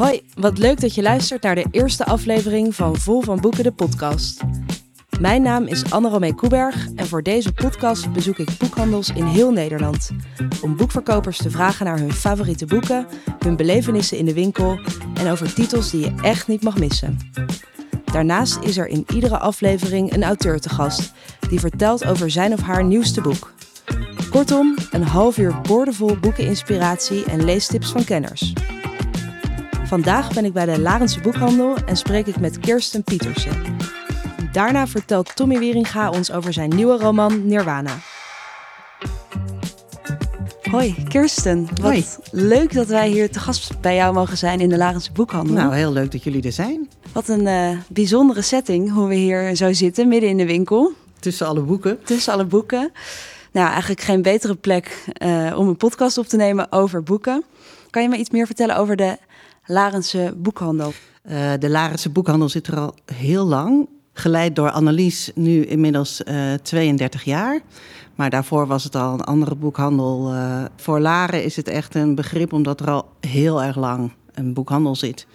Hoi, wat leuk dat je luistert naar de eerste aflevering van Vol van Boeken, de podcast. Mijn naam is Anne Romee Koeberg en voor deze podcast bezoek ik boekhandels in heel Nederland. Om boekverkopers te vragen naar hun favoriete boeken, hun belevenissen in de winkel en over titels die je echt niet mag missen. Daarnaast is er in iedere aflevering een auteur te gast die vertelt over zijn of haar nieuwste boek. Kortom, een half uur boordevol boekeninspiratie en leestips van kenners. Vandaag ben ik bij de Larense Boekhandel en spreek ik met Kirsten Pietersen. Daarna vertelt Tommy Wieringa ons over zijn nieuwe roman Nirwana. Hoi Kirsten, wat Hoi. leuk dat wij hier te gast bij jou mogen zijn in de Larense Boekhandel. Nou, heel leuk dat jullie er zijn. Wat een eh, bijzondere setting hoe we hier zo zitten, midden in de winkel, Tussen alle boeken. tussen alle boeken. Nou, eigenlijk geen betere plek eh, om een podcast op te nemen over boeken. Kan je me iets meer vertellen over de Larense Boekhandel? Eh, de Larense boekhandel zit er al heel lang. Geleid door Annelies, nu inmiddels eh 32 jaar. Maar daarvoor was het al een andere boekhandel. Eh, voor Laren is het echt een begrip omdat er al heel erg lang een boekhandel zit.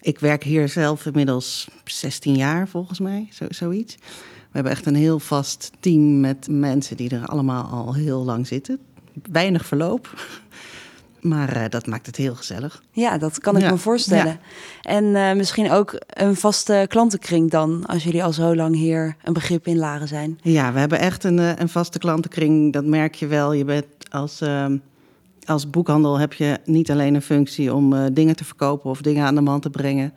Ik werk hier zelf inmiddels 16 jaar volgens mij, zo, zoiets. We hebben echt een heel vast team met mensen die er allemaal al heel lang zitten. Weinig verloop, maar eh, dat maakt het heel gezellig. Ja, dat kan ik Ja, me voorstellen. ja. En eh, misschien ook een vaste klantenkring dan, als jullie al zo lang hier een begrip in Laren zijn. Ja, we hebben echt een, eh, een vaste klantenkring. Dat merk je wel. Je bent als, ehm, als boekhandel heb je niet alleen een functie om dingen te verkopen of dingen aan de man te brengen.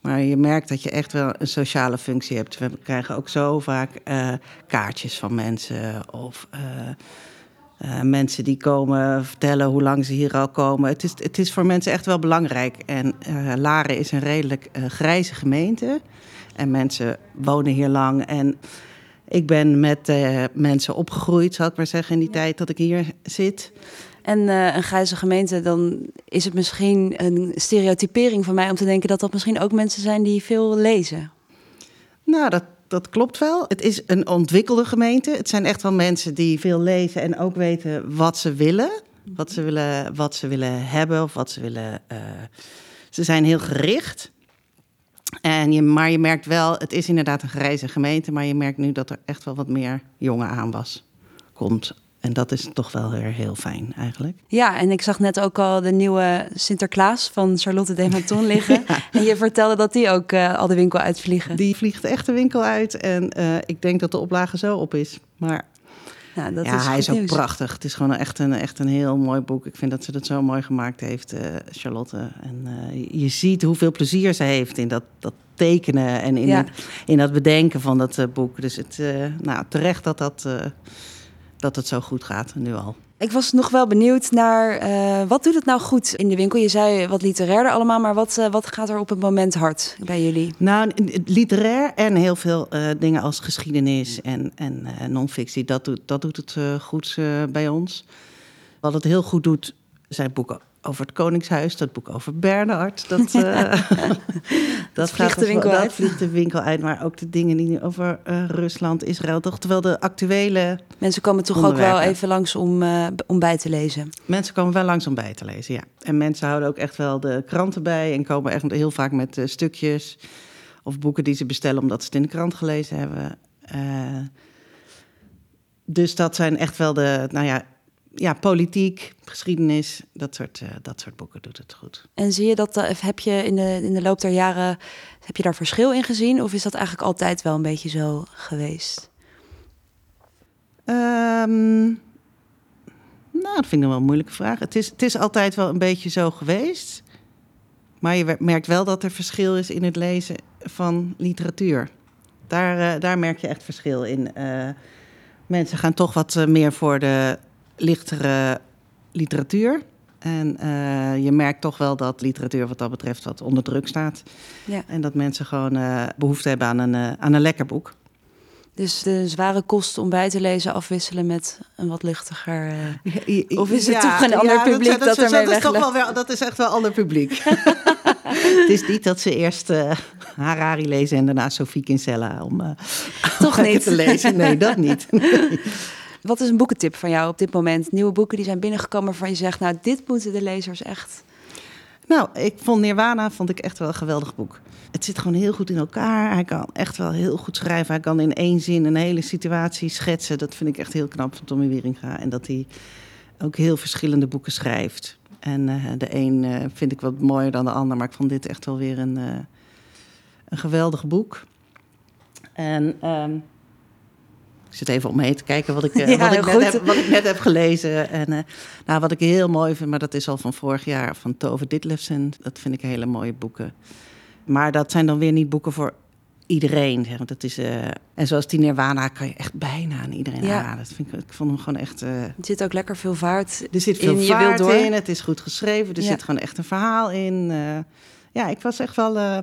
Maar je merkt dat je echt wel een sociale functie hebt. We krijgen ook zo vaak kaartjes van mensen of eh, mensen die komen vertellen hoe lang ze hier al komen. Het is, het is voor mensen echt wel belangrijk. En eh, Laren is een redelijk eh, grijze gemeente. En mensen wonen hier lang. En ik ben met mensen opgegroeid, zal ik maar zeggen, in die tijd dat ik hier zit. En een grijze gemeente, dan is het misschien een stereotypering van mij om te denken dat dat misschien ook mensen zijn die veel lezen. Nou, dat, dat klopt wel. Het is een ontwikkelde gemeente. Het zijn echt wel mensen die veel lezen en ook weten wat ze willen. Wat ze willen, wat ze willen hebben of wat ze willen. eh, ze zijn heel gericht. En je, maar je merkt wel, het is inderdaad een grijze gemeente, maar je merkt nu dat er echt wel wat meer jongen aanwas komt. En dat is toch wel weer heel fijn eigenlijk. Ja, en ik zag net ook al de nieuwe Sinterklaas van Charlotte Desmaton liggen. En je vertelde dat die ook eh, al de winkel uitvliegen. Die vliegt echt de winkel uit en eh, ik denk dat de oplage zo op is. Maar Nou, dat ja, is hij is ook nieuws. prachtig. Het is gewoon echt een, echt een heel mooi boek. Ik vind dat ze dat zo mooi gemaakt heeft, eh, Charlotte. En je ziet hoeveel plezier ze heeft in dat, dat tekenen en in, Ja. het, in dat bedenken van dat boek. Dus het, nou, terecht dat, dat, dat het zo goed gaat, nu al. Ik was nog wel benieuwd naar eh, wat doet het nou goed in de winkel? Je zei wat literairder allemaal, maar wat, eh, wat gaat er op het moment hard bij jullie? Nou, literair en heel veel eh, dingen als geschiedenis en, en eh, non-fictie, dat doet, dat doet het eh, goed eh, bij ons. Wat het heel goed doet, zijn boeken over het Koningshuis, dat boek over Bernhard. Dat, eh, dat, vliegt de winkel wel- uit. Dat vliegt de winkel uit, maar ook de dingen die nu over eh, Rusland, Israël, toch terwijl de actuele Mensen komen toch ook wel even langs om, eh, om bij te lezen. Mensen komen wel langs om bij te lezen, ja. En mensen houden ook echt wel de kranten bij en komen echt heel vaak met eh, stukjes of boeken die ze bestellen omdat ze het in de krant gelezen hebben. Dus dat zijn echt wel de, nou ja, ja politiek, geschiedenis, dat soort, eh, dat soort boeken doet het goed. En zie je dat, eh, heb je in de, in de loop der jaren, heb je daar verschil in gezien? Of is dat eigenlijk altijd wel een beetje zo geweest? Ehm, nou, dat vind ik nog wel een moeilijke vraag. Het is, het is altijd wel een beetje zo geweest. Maar je merkt wel dat er verschil is in het lezen van literatuur. Daar, eh, daar merk je echt verschil in. Mensen gaan toch wat meer voor de lichtere literatuur. En eh, je merkt toch wel dat literatuur wat dat betreft wat onder druk staat. Ja. En dat mensen gewoon eh, behoefte hebben aan een, eh, aan een lekker boek. Dus de zware kost om bij te lezen afwisselen met een wat luchtiger... Of is het ja, toch een ander ja, publiek dat dat, ermee dat, is toch wel weer, dat is echt wel ander publiek. het is niet dat ze eerst Harari lezen en daarna Sophie Kinsella om Toch lekker niet? te lezen. Nee, dat niet. Wat is een boekentip van jou op dit moment? Nieuwe boeken die zijn binnengekomen waarvan je zegt... nou, dit moeten de lezers echt... Nou, ik vond Nirvana vond ik echt wel een geweldig boek. Het zit gewoon heel goed in elkaar. Hij kan echt wel heel goed schrijven. Hij kan in één zin een hele situatie schetsen. Dat vind ik echt heel knap van Tommy Wieringa. En dat hij ook heel verschillende boeken schrijft. En uh, de een uh, vind ik wat mooier dan de ander. Maar ik vond dit echt wel weer een, uh, een geweldig boek. En um, ik zit even om me heen te kijken wat ik, ja, wat, ik net heb, wat ik net heb gelezen. En nou, wat ik heel mooi vind, maar dat is al van vorig jaar, van Tove Ditlevsen. Dat vind ik hele mooie boeken. Maar dat zijn dan weer niet boeken voor iedereen. Zeg. Dat is, uh, en zoals die Nirvana kan je echt bijna aan iedereen ja. aan. Dat vind ik, ik vond hem gewoon echt... Uh, er zit ook lekker veel vaart Er zit veel in, vaart je door. in, het is goed geschreven. Er ja. zit gewoon echt een verhaal in. Uh, ja, ik was echt wel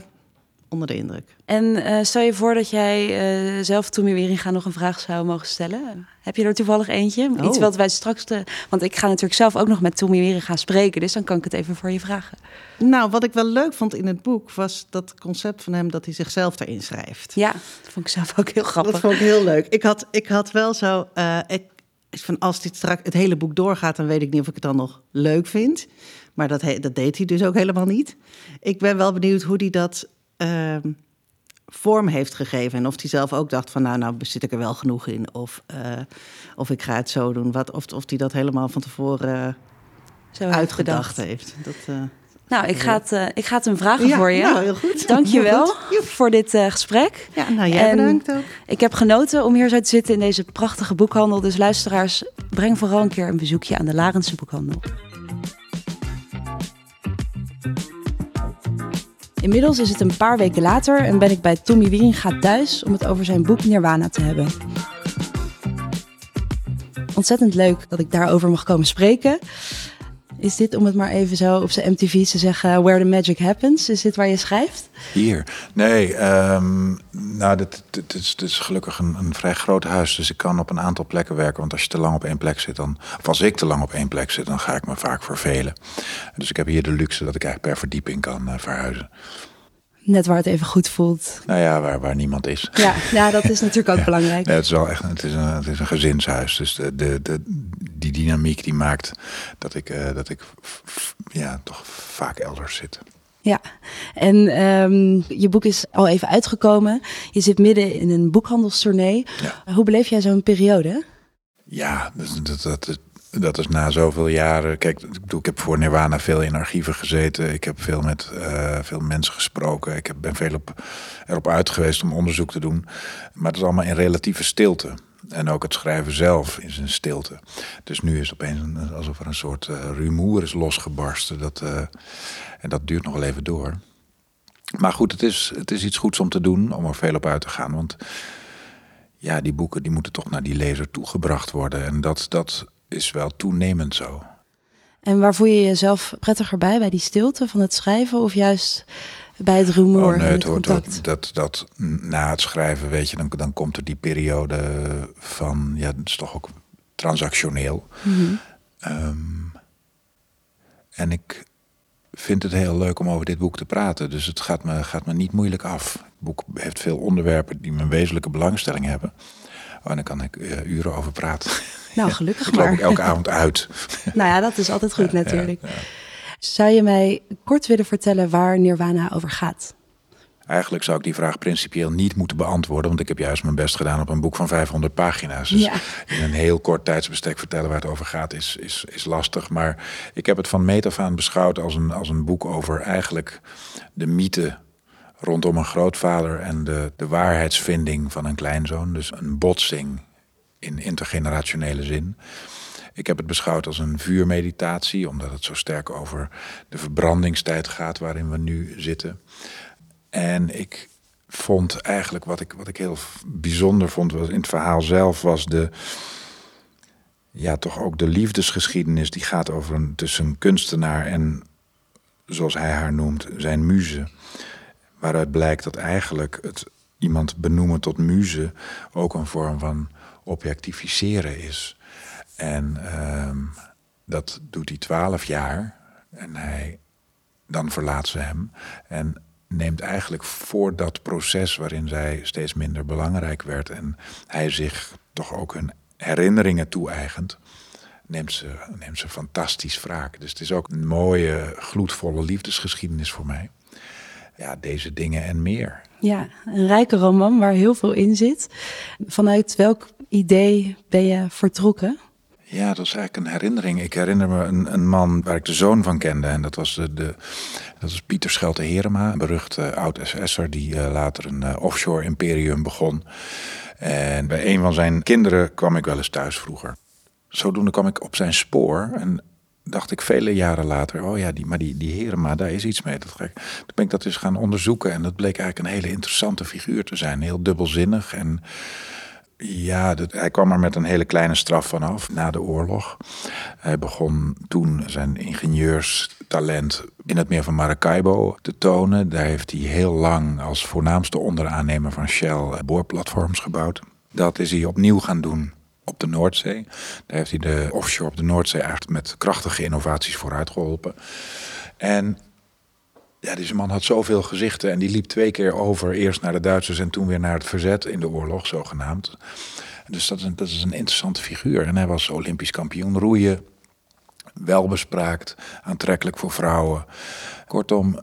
onder de indruk. En stel je voor dat jij zelf Tommy Wieringa nog een vraag zou mogen stellen. Heb je er toevallig eentje? Oh. Iets wat wij straks... Te, want ik ga natuurlijk zelf ook nog met Tommy Wieringa spreken. Dus dan kan ik het even voor je vragen. Nou, wat ik wel leuk vond in het boek was dat concept van hem dat hij zichzelf erin schrijft. Ja, dat vond ik zelf ook heel grappig. Dat vond ik heel leuk. Ik had, ik had wel zo. Uh, ik, van als dit straks het hele boek doorgaat, dan weet ik niet of ik het dan nog leuk vind. Maar dat, dat deed hij dus ook helemaal niet. Ik ben wel benieuwd hoe hij dat uh, vorm heeft gegeven. En of hij zelf ook dacht van nou, nou zit ik er wel genoeg in. Of, uh, of ik ga het zo doen. Wat, of, of hij dat helemaal van tevoren zo uitgedacht heeft. Dat, uh, nou, ik ga, het, uh, ik ga het hem vragen ja, voor je. Nou, heel goed. Dank je wel goed. voor dit uh, gesprek. Ja, nou, jij en bedankt ook. Ik heb genoten om hier zo te zitten in deze prachtige boekhandel. Dus luisteraars, breng vooral een keer een bezoekje aan de Larense boekhandel. Inmiddels is het een paar weken later en ben ik bij Tommy Wieringa thuis om het over zijn boek Nirvana te hebben. Ontzettend leuk dat ik daarover mag komen spreken. Is dit, om het maar even zo op zijn MTV te zeggen, Where the Magic Happens? Is dit waar je schrijft? Hier? Nee, um, nou, dit, is, gelukkig een, een vrij groot huis. Dus ik kan op een aantal plekken werken. Want als je te lang op één plek zit, dan, of als ik te lang op één plek zit, dan ga ik me vaak vervelen. Dus ik heb hier de luxe dat ik eigenlijk per verdieping kan uh, verhuizen. Net waar het even goed voelt. Nou ja, waar, waar niemand is. Ja, ja, dat is natuurlijk ook ja. belangrijk. Nee, het is wel echt het is een, het is een gezinshuis. Dus de, de, de, die dynamiek die maakt dat ik, uh, dat ik ja, toch vaak elders zit. Ja, en um, je boek is al even uitgekomen. Je zit midden in een boekhandelstournee. Ja. Hoe beleef jij zo'n periode? Ja, dat, dat, dat, dat is na zoveel jaren. Kijk, ik, bedoel, ik heb voor Nirvana veel in archieven gezeten. Ik heb veel met uh, veel mensen gesproken. Ik heb, ben veel op, erop uit geweest om onderzoek te doen. Maar het is allemaal in relatieve stilte. En ook het schrijven zelf is een stilte. Dus nu is het opeens een, alsof er een soort uh, rumoer is losgebarsten. Dat, uh, en dat duurt nog even door. Maar goed, het is, het is iets goeds om te doen, om er veel op uit te gaan. Want ja, die boeken die moeten toch naar die lezer toegebracht worden. En dat, dat is wel toenemend zo. En waar voel je jezelf prettiger bij? Bij die stilte van het schrijven of juist bij het rumoer? Oh, nee, het hoort dat, dat, dat na het schrijven, weet je, dan, dan komt er die periode van, ja, het is toch ook transactioneel. Mhm. Mm -hmm. um, en ik vind het heel leuk om over dit boek te praten. Dus het gaat me, gaat me niet moeilijk af. Het boek heeft veel onderwerpen die mijn wezenlijke belangstelling hebben. Oh, en daar kan ik uh, uren over praten. Nou, gelukkig ik loop maar. ik elke avond uit. nou ja, dat is altijd goed Ja, natuurlijk. ja, ja. Zou je mij kort willen vertellen waar Nirvana over gaat? Eigenlijk zou ik die vraag principieel niet moeten beantwoorden, want ik heb juist mijn best gedaan op een boek van 500 pagina's. Dus Ja. in een heel kort tijdsbestek vertellen waar het over gaat is, is, is lastig. Maar ik heb het van meet af aan beschouwd als een, als een boek over eigenlijk de mythe rondom een grootvader en de, de waarheidsvinding van een kleinzoon. Dus een botsing in intergenerationele zin. Ik heb het beschouwd als een vuurmeditatie, omdat het zo sterk over de verbrandingstijd gaat waarin we nu zitten. En ik vond eigenlijk wat ik, wat ik heel bijzonder vond was in het verhaal zelf was de ja toch ook de liefdesgeschiedenis die gaat over een tussen een kunstenaar en zoals hij haar noemt zijn muze, waaruit blijkt dat eigenlijk het iemand benoemen tot muze ook een vorm van objectificeren is. En ehm, dat doet hij twaalf jaar en hij dan verlaat ze hem en neemt eigenlijk voor dat proces waarin zij steeds minder belangrijk werd en hij zich toch ook hun herinneringen toe-eigent, neemt ze, neemt ze fantastisch wraak. Dus het is ook een mooie, gloedvolle liefdesgeschiedenis voor mij. Ja, deze dingen en meer. Ja, een rijke roman waar heel veel in zit. Vanuit welk idee ben je vertrokken? Ja, dat is eigenlijk een herinnering. Ik herinner me een, een man waar ik de zoon van kende. En dat was, de, de dat was Pieter Schelte Herema, een berucht uh, oud-SS'er... die uh, later een uh, offshore imperium begon. En bij een van zijn kinderen kwam ik wel eens thuis vroeger. Zodoende kwam ik op zijn spoor en dacht ik vele jaren later... oh ja, die, maar die, die Herema, daar is iets mee. Dat, toen ben ik dat eens gaan onderzoeken en dat bleek eigenlijk een hele interessante figuur te zijn. Heel dubbelzinnig en ja, dat, hij kwam er met een hele kleine straf vanaf na de oorlog. Hij begon toen zijn ingenieurstalent in het meer van Maracaibo te tonen. Daar heeft hij heel lang als voornaamste onderaannemer van Shell boorplatforms gebouwd. Dat is hij opnieuw gaan doen op de Noordzee. Daar heeft hij de offshore op de Noordzee eigenlijk met krachtige innovaties vooruit geholpen. En ja, deze man had zoveel gezichten en die liep twee keer over. Eerst naar de Duitsers en toen weer naar het verzet in de oorlog, zogenaamd. Dus dat is een, dat is een interessante figuur. En hij was Olympisch kampioen roeien. Welbespraakt, aantrekkelijk voor vrouwen. Kortom,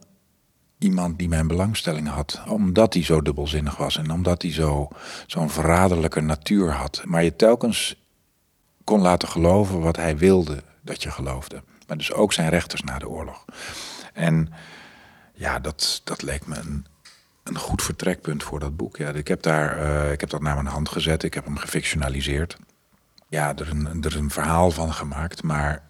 iemand die mijn belangstelling had. Omdat hij zo dubbelzinnig was en omdat hij zo, zo'n verraderlijke natuur had. Maar je telkens kon laten geloven wat hij wilde dat je geloofde. Maar dus ook zijn rechters na de oorlog. En ja, dat, dat leek me een, een goed vertrekpunt voor dat boek. Ja, ik, heb daar, uh, ik heb dat naar mijn hand gezet, ik heb hem gefictionaliseerd. Ja, er een, er een verhaal van gemaakt, maar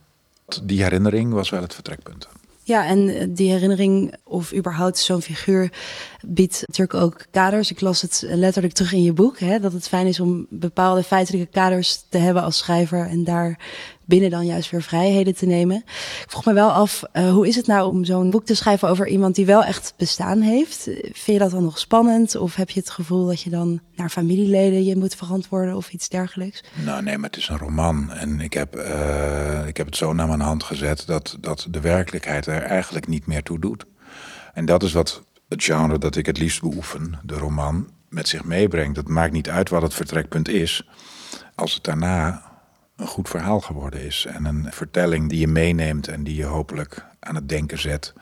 die herinnering was wel het vertrekpunt. Ja, en die herinnering of überhaupt zo'n figuur biedt natuurlijk ook kaders. Ik las het letterlijk terug in je boek, hè, dat het fijn is om bepaalde feitelijke kaders te hebben als schrijver en daar binnen dan juist weer vrijheden te nemen. Ik vroeg me wel af, uh, hoe is het nou om zo'n boek te schrijven over iemand die wel echt bestaan heeft? Vind je dat dan nog spannend? Of heb je het gevoel dat je dan naar familieleden je moet verantwoorden of iets dergelijks? Nou nee, maar het is een roman. En ik heb, uh, ik heb het zo naar mijn hand gezet dat, dat de werkelijkheid er eigenlijk niet meer toe doet. En dat is wat het genre dat ik het liefst beoefen, de roman, met zich meebrengt. Het maakt niet uit wat het vertrekpunt is. Als het daarna een goed verhaal geworden is. En een vertelling die je meeneemt en die je hopelijk aan het denken zet.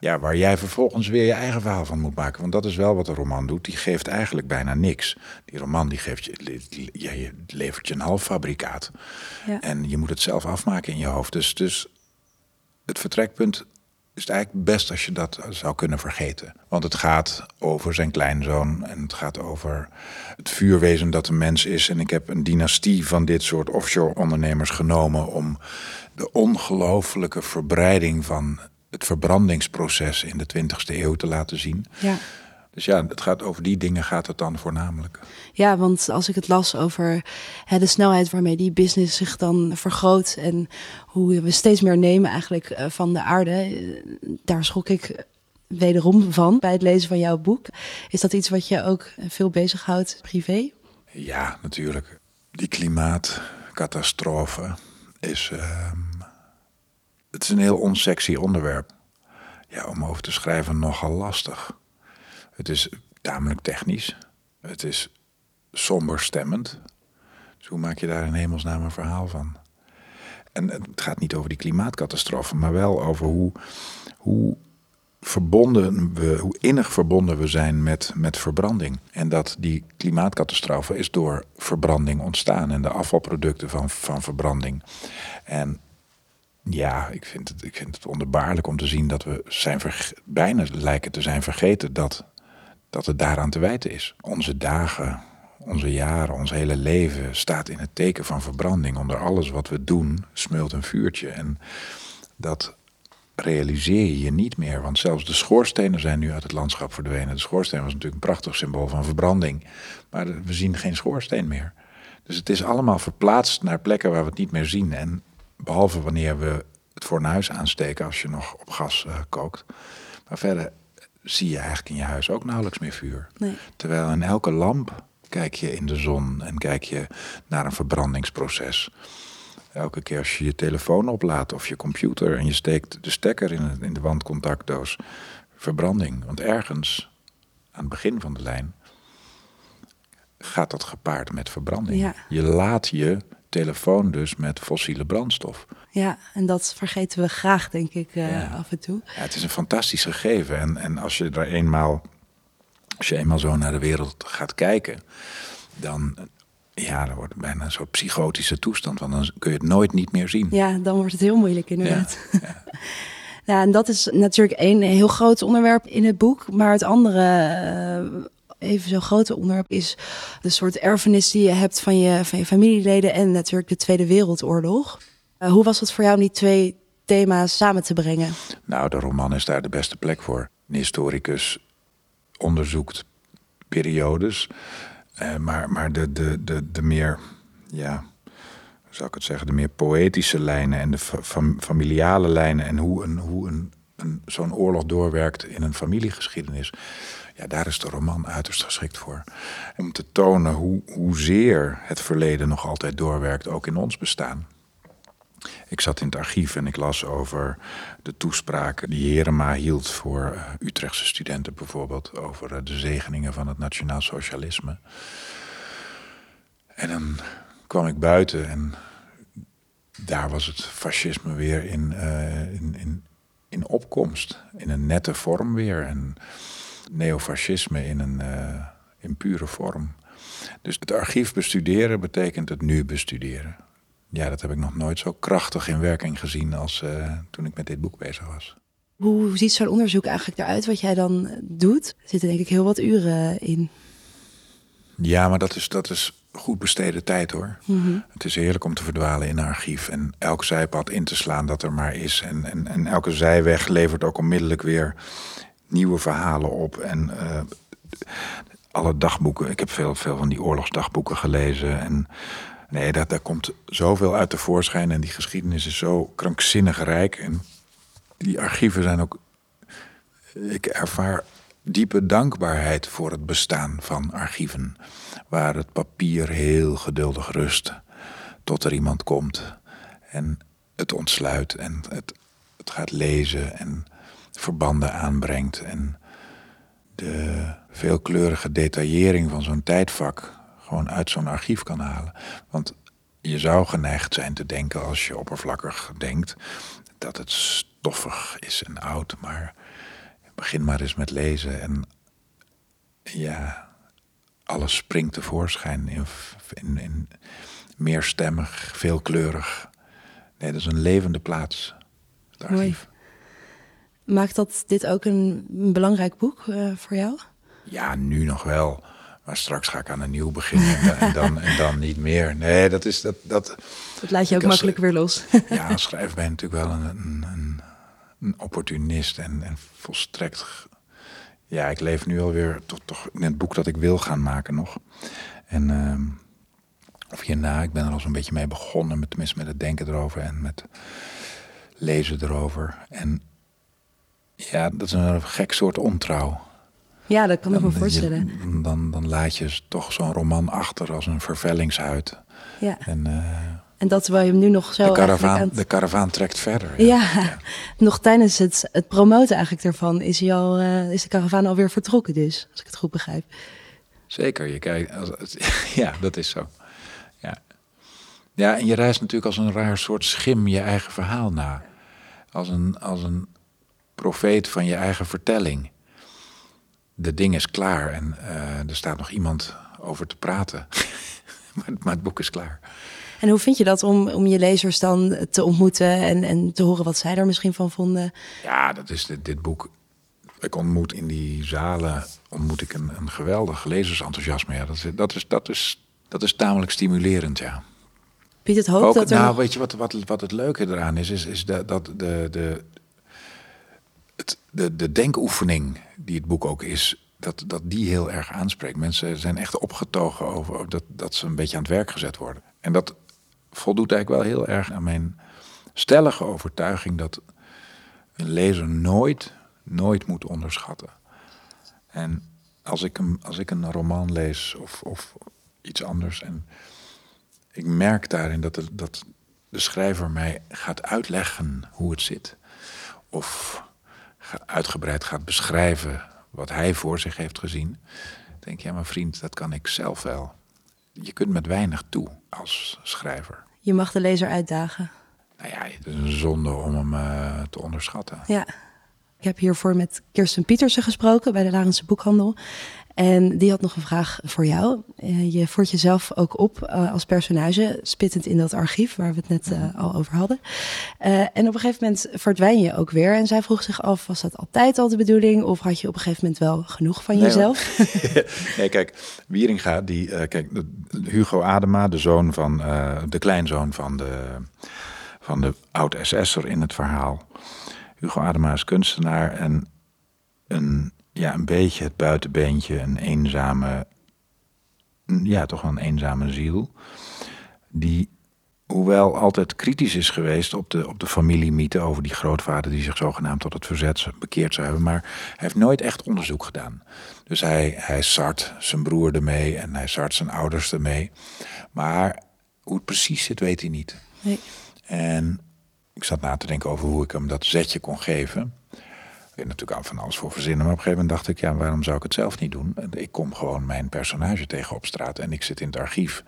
Ja, waar jij vervolgens weer je eigen verhaal van moet maken. Want dat is wel wat een roman doet. Die geeft eigenlijk bijna niks. Die roman die geeft je, je levert je een half fabrikaat. Ja. En je moet het zelf afmaken in je hoofd. Dus, dus het vertrekpunt is eigenlijk best als je dat zou kunnen vergeten. Want het gaat over zijn kleinzoon en het gaat over het vuurwezen dat een mens is. En ik heb een dynastie van dit soort offshore ondernemers genomen om de ongelooflijke verbreiding van het verbrandingsproces in de 20e eeuw te laten zien. Ja. Dus ja, het gaat over die dingen gaat het dan voornamelijk. Ja, want als ik het las over hè, de snelheid waarmee die business zich dan vergroot en hoe we steeds meer nemen eigenlijk eh, van de aarde, eh, daar schrok ik wederom van bij het lezen van jouw boek. Is dat iets wat je ook veel bezighoudt privé? Ja, natuurlijk. Die klimaatcatastrofe is. Uh, het is een heel onsexy onderwerp. Ja, om over te schrijven nogal lastig. Het is tamelijk technisch. Het is somber stemmend. Dus hoe maak je daar in hemelsnaam een verhaal van? En het gaat niet over die klimaatcatastrofe, maar wel over hoe, hoe verbonden we, hoe innig verbonden we zijn met, met verbranding. En dat die klimaatcatastrofe is door verbranding ontstaan en de afvalproducten van, van verbranding. En ja, ik vind, het, ik vind het onderbaarlijk om te zien dat we zijn bijna lijken te zijn vergeten dat dat het daaraan te wijten is. Onze dagen, onze jaren, ons hele leven staat in het teken van verbranding. Onder alles wat we doen smult een vuurtje. En dat realiseer je je niet meer. Want zelfs de schoorstenen zijn nu uit het landschap verdwenen. De schoorsteen was natuurlijk een prachtig symbool van verbranding. Maar we zien geen schoorsteen meer. Dus het is allemaal verplaatst naar plekken waar we het niet meer zien. En behalve wanneer we het fornuis aansteken als je nog op gas uh, kookt. Maar verder zie je eigenlijk in je huis ook nauwelijks meer vuur. Nee. Terwijl in elke lamp kijk je in de zon en kijk je naar een verbrandingsproces. Elke keer als je je telefoon oplaadt of je computer en je steekt de stekker in, in de wandcontactdoos, verbranding. Want ergens aan het begin van de lijn gaat dat gepaard met verbranding. Je laat je telefoon dus met fossiele brandstof. Ja, en dat vergeten we graag, denk ik, uh, Ja. af en toe. Ja, het is een fantastisch gegeven. En, en als je er eenmaal, als je eenmaal zo naar de wereld gaat kijken, dan, ja, dan wordt het bijna een soort psychotische toestand. Want dan kun je het nooit niet meer zien. Ja, dan wordt het heel moeilijk inderdaad. Ja, en dat is natuurlijk één heel groot onderwerp in het boek. Maar het andere, eh, even zo'n grote onderwerp, is de soort erfenis die je hebt van je, van je familieleden en natuurlijk de Tweede Wereldoorlog. Eh, hoe was het voor jou om die twee thema's samen te brengen? Nou, de roman is daar de beste plek voor. Een historicus onderzoekt periodes, eh, maar, maar de, de, de, de meer, ja, hoe zou ik het zeggen, de meer poëtische lijnen en de fa- fam- familiale lijnen en hoe, een, hoe een, zo'n oorlog doorwerkt in een familiegeschiedenis. Ja, daar is de roman uiterst geschikt voor. Om te tonen hoe, hoezeer het verleden nog altijd doorwerkt, ook in ons bestaan. Ik zat in het archief en ik las over de toespraken die Herema hield voor eh, Utrechtse studenten bijvoorbeeld. Over eh, de zegeningen van het nationaal socialisme. En dan kwam ik buiten en daar was het fascisme weer in, eh, in, in, in opkomst. In een nette vorm weer. En neofascisme in een eh, in pure vorm. Dus het archief bestuderen betekent het nu bestuderen. Ja, dat heb ik nog nooit zo krachtig in werking gezien als eh, toen ik met dit boek bezig was. Hoe ziet zo'n onderzoek eigenlijk eruit wat jij dan doet? Er zitten denk ik heel wat uren in. Ja, maar dat is, dat is goed besteden tijd hoor. Het is heerlijk om te verdwalen in een archief en elk zijpad in te slaan dat er maar is. En, en, en elke zijweg levert ook onmiddellijk weer nieuwe verhalen op. En eh, alle dagboeken, ik heb veel, veel van die oorlogsdagboeken gelezen. En nee, daar, komt zoveel uit tevoorschijn. En die geschiedenis is zo krankzinnig rijk. En die archieven zijn ook. Ik ervaar diepe dankbaarheid voor het bestaan van archieven. Waar het papier heel geduldig rust. Tot er iemand komt en het ontsluit en het, het gaat lezen en verbanden aanbrengt. En de veelkleurige detaillering van zo'n tijdvak gewoon uit zo'n archief kan halen. Want je zou geneigd zijn te denken, als je oppervlakkig denkt, dat het stoffig is en oud. Maar begin maar eens met lezen en ja, alles springt tevoorschijn in, in, in meerstemmig, veelkleurig. Nee, dat is een levende plaats, het Mooi. Maakt dat dit ook een, een belangrijk boek eh, voor jou? Ja, nu nog wel. Maar straks ga ik aan een nieuw beginnen en, dan- en, dan, niet meer. Nee, dat is dat. dat Dat laat je ook makkelijk weer los. ja, als schrijver ben je natuurlijk wel een, een, een, opportunist en, en volstrekt. Ja, ik leef nu alweer tot toch in het boek dat ik wil gaan maken nog. En ehm, of hierna, ik ben er al zo'n beetje mee begonnen, met, tenminste met het denken erover en met lezen erover. En ja, dat is een gek soort ontrouw. Ja, dat kan ik me voorstellen. je- dan, dan laat je toch zo'n roman achter als een vervellingshuid. Ja. En eh, En dat terwijl je hem nu nog zo de, karavaan, het- de karavaan trekt verder. Ja, nog tijdens het, het promoten eigenlijk ervan is, hij al, eh, is de karavaan alweer vertrokken dus, als ik het goed begrijp. Zeker, je kijkt, als, ja, dat is zo. Ja. ja, en je reist natuurlijk als een raar soort schim je eigen verhaal na. Als een, als een profeet van je eigen vertelling. De ding is klaar en eh, er staat nog iemand over te praten. maar, maar het boek is klaar. En hoe vind je dat om, om je lezers dan te ontmoeten en, en te horen wat zij er misschien van vonden? Ja, dat is dit, dit boek. Ik ontmoet in die zalen ontmoet ik een, een geweldig lezersenthousiasme. Ja, dat, is, dat, is, dat, is, dat is tamelijk stimulerend, ja. Biedt het hoop Ook, dat er nou, weet je wat, wat, wat het leuke eraan is? Is, is de, dat de, de, de, de denkoefening die het boek ook is, dat, dat die heel erg aanspreekt. Mensen zijn echt opgetogen over dat, dat ze een beetje aan het werk gezet worden. En dat voldoet eigenlijk wel heel erg aan mijn stellige overtuiging dat een lezer nooit, nooit moet onderschatten. En als ik een, als ik een roman lees of, of iets anders en ik merk daarin dat de, dat de schrijver mij gaat uitleggen hoe het zit. Of uitgebreid gaat beschrijven wat hij voor zich heeft gezien. Denk ik, ja, maar vriend, dat kan ik zelf wel. je kunt met weinig toe als schrijver. Je mag de lezer uitdagen. Nou ja, het is een zonde om hem uh, te onderschatten. Ja. Ik heb hiervoor met Kirsten Pietersen gesproken bij de Larense Boekhandel. En die had nog een vraag voor jou. Uh, je voert jezelf ook op uh, als personage, spittend in dat archief waar we het net uh, al over hadden. en op een gegeven moment verdwijn je ook weer. En zij vroeg zich af, was dat altijd al de bedoeling? Of had je op een gegeven moment wel genoeg van nee, jezelf? nee, kijk, Wieringa, die, kijk, Hugo Adema, de zoon van, de kleinzoon van de, van de oud-SS'er in het verhaal. Hugo Adema is kunstenaar en een ja, een beetje het buitenbeentje, een eenzame, ja, toch wel een eenzame ziel. Die, hoewel altijd kritisch is geweest op de, op de familiemythe over die grootvader die zich zogenaamd tot het verzet bekeerd zou hebben, maar hij heeft nooit echt onderzoek gedaan. Dus hij, hij sart zijn broer ermee en hij sart zijn ouders ermee. Maar hoe het precies zit, weet hij niet. Nee. En ik zat na te denken over hoe ik hem dat zetje kon geven je natuurlijk al van alles voor verzinnen. Maar op een gegeven moment dacht ik, ja, waarom zou ik het zelf niet doen? Ik kom gewoon mijn personage tegen op straat en ik zit in het archief.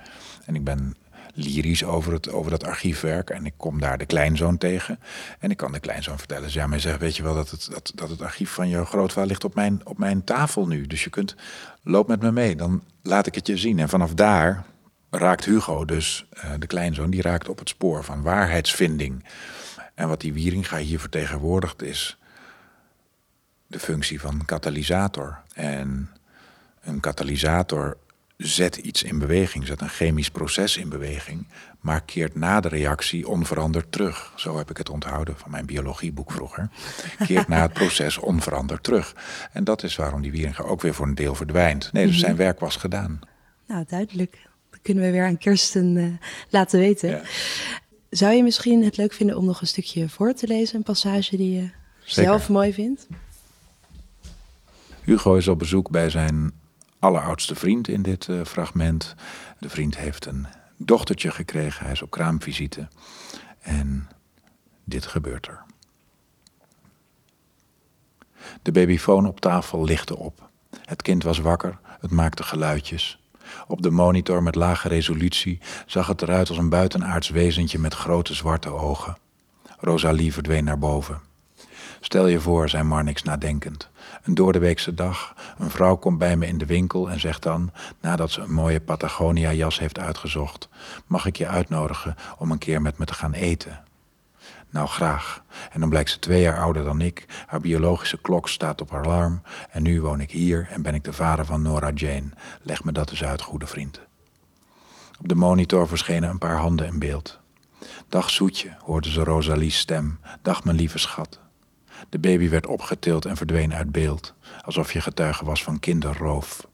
En ik ben lyrisch over, het, over dat archiefwerk. En ik kom daar de kleinzoon tegen. En ik kan de kleinzoon vertellen. Dus ja, maar zegt, weet je wel dat het, dat, dat het archief van je grootvader ligt op mijn, op mijn tafel nu. Dus je kunt, loop met me mee. Dan laat ik het je zien. En vanaf daar raakt Hugo, dus uh, de kleinzoon, die raakt op het spoor van waarheidsvinding. En wat die Wieringa hier vertegenwoordigt is de functie van katalysator. En een katalysator zet iets in beweging, zet een chemisch proces in beweging, maar keert na de reactie onveranderd terug. Zo heb ik het onthouden van mijn biologieboek vroeger. Keert na het proces onveranderd terug. En dat is waarom die Wieringa ook weer voor een deel verdwijnt. Nee, dus zijn werk was gedaan. Nou, duidelijk. Dat kunnen we weer aan Kirsten uh, laten weten. Ja. Zou je misschien het leuk vinden om nog een stukje voor te lezen, een passage die je Zeker. zelf mooi vindt? Hugo is op bezoek bij zijn alleroudste vriend in dit uh, fragment. De vriend heeft een dochtertje gekregen, hij is op kraamvisite. En dit gebeurt er. De babyfoon op tafel lichtte op. Het kind was wakker, het maakte geluidjes. Op de monitor met lage resolutie zag het eruit als een buitenaards wezentje met grote zwarte ogen. Rosalie verdween naar boven. Stel je voor, zei Marnix nadenkend. Een doordeweekse dag. Een vrouw komt bij me in de winkel en zegt dan, nadat ze een mooie Patagonia-jas heeft uitgezocht: Mag ik je uitnodigen om een keer met me te gaan eten? Nou, graag. En dan blijkt ze twee jaar ouder dan ik. Haar biologische klok staat op alarm. En nu woon ik hier en ben ik de vader van Nora Jane. Leg me dat eens uit, goede vriend. Op de monitor verschenen een paar handen in beeld. Dag zoetje, hoorde ze Rosalie's stem. Dag mijn lieve schat. De baby werd opgetild en verdween uit beeld, alsof je getuige was van kinderroof.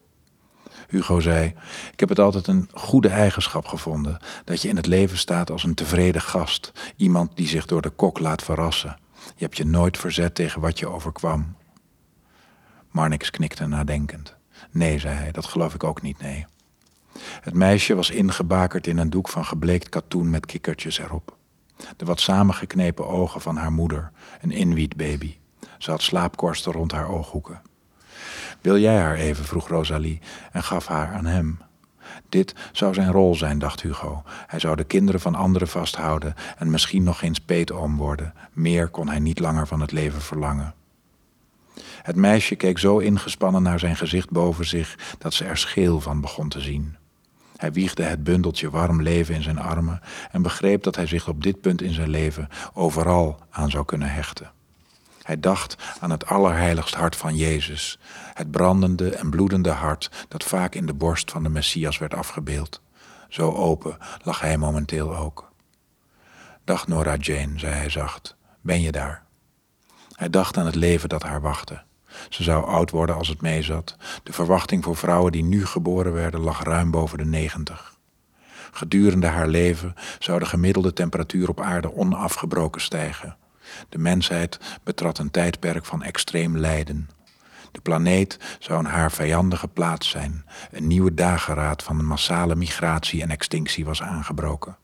Hugo zei: Ik heb het altijd een goede eigenschap gevonden dat je in het leven staat als een tevreden gast, iemand die zich door de kok laat verrassen. Je hebt je nooit verzet tegen wat je overkwam. Marnix knikte nadenkend. Nee, zei hij, dat geloof ik ook niet, nee. Het meisje was ingebakerd in een doek van gebleekt katoen met kikkertjes erop. De wat samengeknepen ogen van haar moeder, een inwietbaby. Ze had slaapkorsten rond haar ooghoeken. Wil jij haar even? vroeg Rosalie en gaf haar aan hem. Dit zou zijn rol zijn, dacht Hugo. Hij zou de kinderen van anderen vasthouden en misschien nog eens peetoom worden. Meer kon hij niet langer van het leven verlangen. Het meisje keek zo ingespannen naar zijn gezicht boven zich dat ze er scheel van begon te zien. Hij wiegde het bundeltje warm leven in zijn armen en begreep dat hij zich op dit punt in zijn leven overal aan zou kunnen hechten. Hij dacht aan het allerheiligst hart van Jezus, het brandende en bloedende hart dat vaak in de borst van de Messias werd afgebeeld. Zo open lag hij momenteel ook. Dag Nora Jane, zei hij zacht, ben je daar? Hij dacht aan het leven dat haar wachtte. Ze zou oud worden als het meezat. De verwachting voor vrouwen die nu geboren werden lag ruim boven de 90. Gedurende haar leven zou de gemiddelde temperatuur op aarde onafgebroken stijgen. De mensheid betrad een tijdperk van extreem lijden. De planeet zou een haar vijandige plaats zijn. Een nieuwe dageraad van massale migratie en extinctie was aangebroken.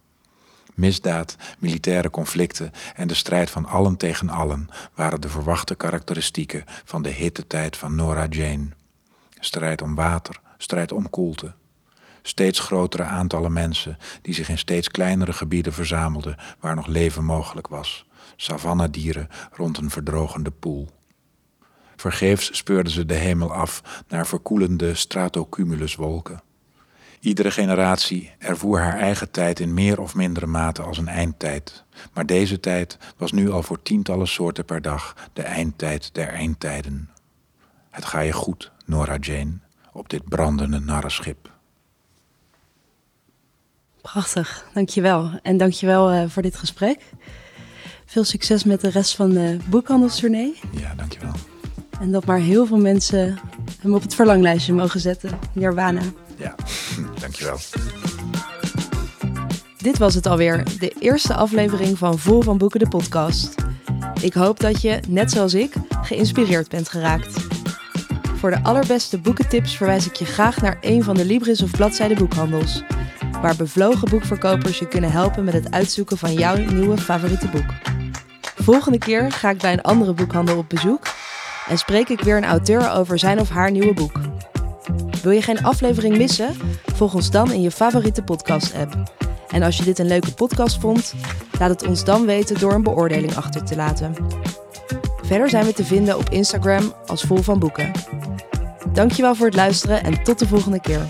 Misdaad, militaire conflicten en de strijd van allen tegen allen waren de verwachte karakteristieken van de hittetijd van Nora Jane. Strijd om water, strijd om koelte. Steeds grotere aantallen mensen die zich in steeds kleinere gebieden verzamelden waar nog leven mogelijk was. Savannadieren rond een verdrogende poel. Vergeefs speurden ze de hemel af naar verkoelende stratocumuluswolken. Iedere generatie ervoer haar eigen tijd in meer of mindere mate als een eindtijd. Maar deze tijd was nu al voor tientallen soorten per dag de eindtijd der eindtijden. Het ga je goed, Nora Jane, op dit brandende narrenschip. Prachtig, dankjewel. En dankjewel uh, voor dit gesprek. Veel succes met de rest van de boekhandelstournee. Ja, dankjewel. En dat maar heel veel mensen hem op het verlanglijstje mogen zetten. Nirvana. Ja, dankjewel. Dit was het alweer, de eerste aflevering van Vol van Boeken, de podcast. Ik hoop dat je, net zoals ik, geïnspireerd bent geraakt. Voor de allerbeste boekentips verwijs ik je graag naar een van de Libris of Bladzijde boekhandels, waar bevlogen boekverkopers je kunnen helpen met het uitzoeken van jouw nieuwe favoriete boek. Volgende keer ga ik bij een andere boekhandel op bezoek en spreek ik weer een auteur over zijn of haar nieuwe boek. Wil je geen aflevering missen? Volg ons dan in je favoriete podcast-app. En als je dit een leuke podcast vond, laat het ons dan weten door een beoordeling achter te laten. Verder zijn we te vinden op Instagram als Vol van Boeken. Dankjewel voor het luisteren en tot de volgende keer.